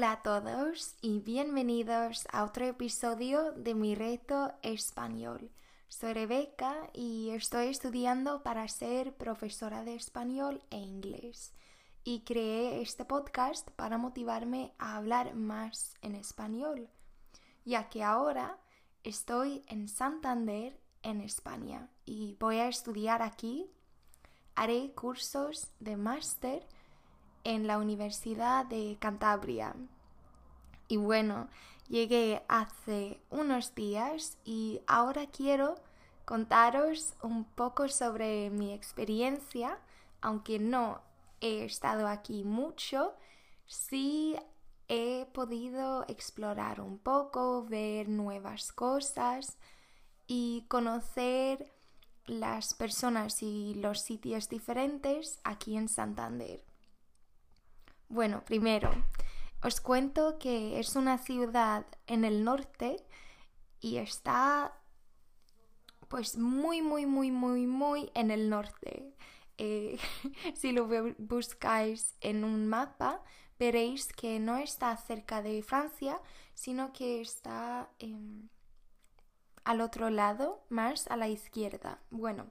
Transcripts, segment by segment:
Hola a todos y bienvenidos a otro episodio de mi reto español. Soy Rebeca y estoy estudiando para ser profesora de español e inglés. Y creé este podcast para motivarme a hablar más en español, ya que ahora estoy en Santander, en España, y voy a estudiar aquí. Haré cursos de máster en la Universidad de Cantabria. Y bueno, llegué hace unos días y ahora quiero contaros un poco sobre mi experiencia, aunque no he estado aquí mucho, sí he podido explorar un poco, ver nuevas cosas y conocer las personas y los sitios diferentes aquí en Santander. Bueno, primero, os cuento que es una ciudad en el norte y está pues muy, muy, muy, muy, muy en el norte. Eh, si lo buscáis en un mapa, veréis que no está cerca de Francia, sino que está em, al otro lado, más a la izquierda. Bueno,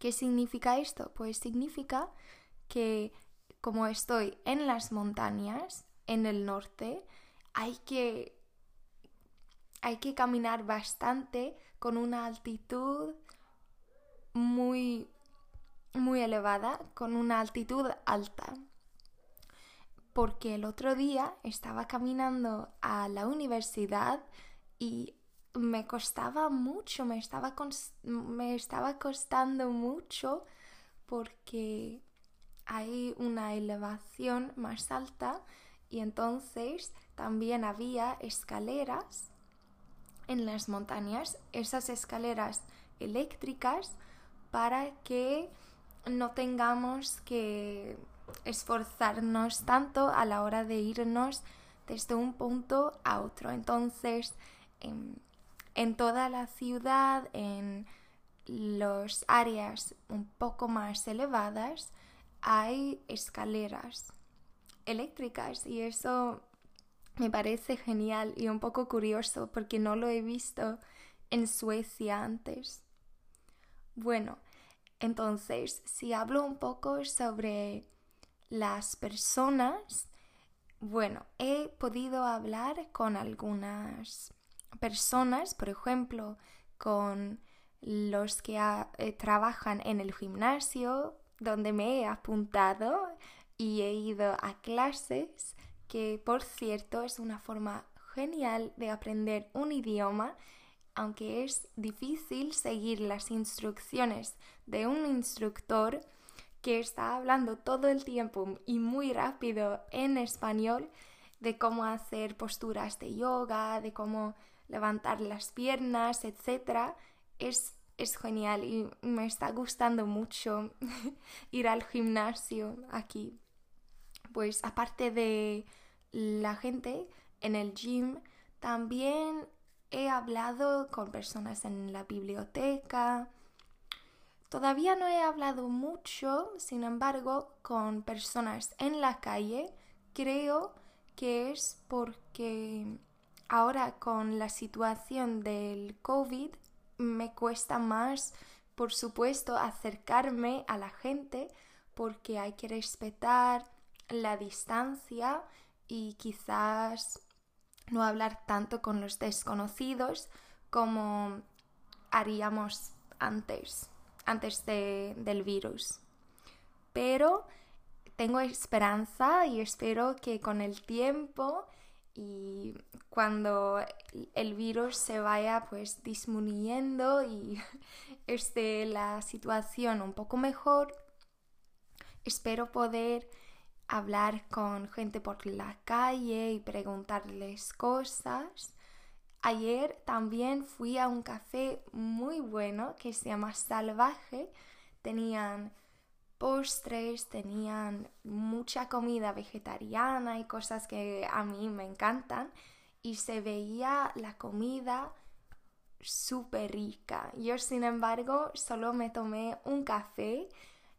¿qué significa esto? Pues significa que como estoy en las montañas, en el norte, hay que, hay que caminar bastante con una altitud muy, muy elevada, con una altitud alta. Porque el otro día estaba caminando a la universidad y me costaba mucho, me estaba, me estaba costando mucho porque hay una elevación más alta y entonces también había escaleras en las montañas, esas escaleras eléctricas para que no tengamos que esforzarnos tanto a la hora de irnos desde un punto a otro. Entonces, en, toda la ciudad, en las áreas un poco más elevadas, hay escaleras eléctricas y eso me parece genial y un poco curioso porque no lo he visto en Suecia antes. Bueno, entonces, si hablo un poco sobre las personas, bueno, he podido hablar con algunas personas, por ejemplo, con los que eh, trabajan en el gimnasio, donde me he apuntado y he ido a clases, que por cierto es una forma genial de aprender un idioma, aunque es difícil seguir las instrucciones de un instructor que está hablando todo el tiempo y muy rápido en español de cómo hacer posturas de yoga, de cómo levantar las piernas, etc. Es es genial y me está gustando mucho ir al gimnasio aquí. Pues aparte de la gente en el gym, también he hablado con personas en la biblioteca. Todavía no he hablado mucho, sin embargo, con personas en la calle. Creo que es porque ahora con la situación del COVID me cuesta más, por supuesto, acercarme a la gente porque hay que respetar la distancia y quizás no hablar tanto con los desconocidos como haríamos antes, antes del virus. Pero tengo esperanza y espero que con el tiempo y cuando el virus se vaya pues disminuyendo y esté la situación un poco mejor, espero poder hablar con gente por la calle y preguntarles cosas. Ayer también fui a un café muy bueno que se llama Salvaje. Tenían postres, tenían mucha comida vegetariana y cosas que a mí me encantan y se veía la comida súper rica. Yo, sin embargo, solo me tomé un café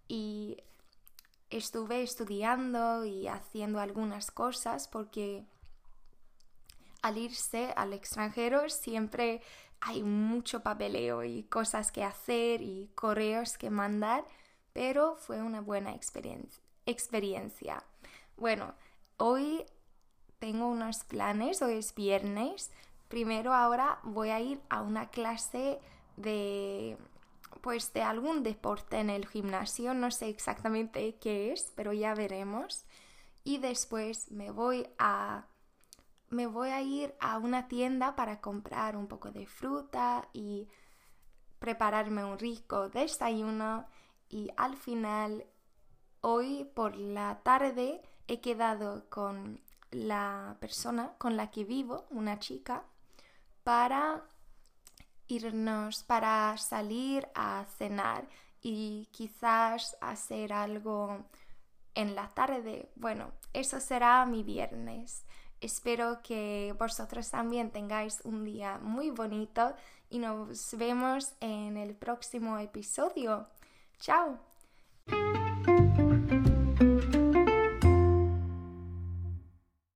y estuve estudiando y haciendo algunas cosas porque al irse al extranjero siempre hay mucho papeleo y cosas que hacer y correos que mandar, pero fue una buena experiencia. Bueno, hoy tengo unos planes, hoy es viernes. Primero ahora voy a ir a una clase de pues de algún deporte en el gimnasio, no sé exactamente qué es, pero ya veremos. Y después me voy a me voy a ir a una tienda para comprar un poco de fruta y prepararme un rico desayuno y al final hoy por la tarde he quedado con la persona con la que vivo, una chica, para irnos, para salir a cenar y quizás hacer algo en la tarde. Bueno, eso será mi viernes. Espero que vosotros también tengáis un día muy bonito y nos vemos en el próximo episodio. Chao.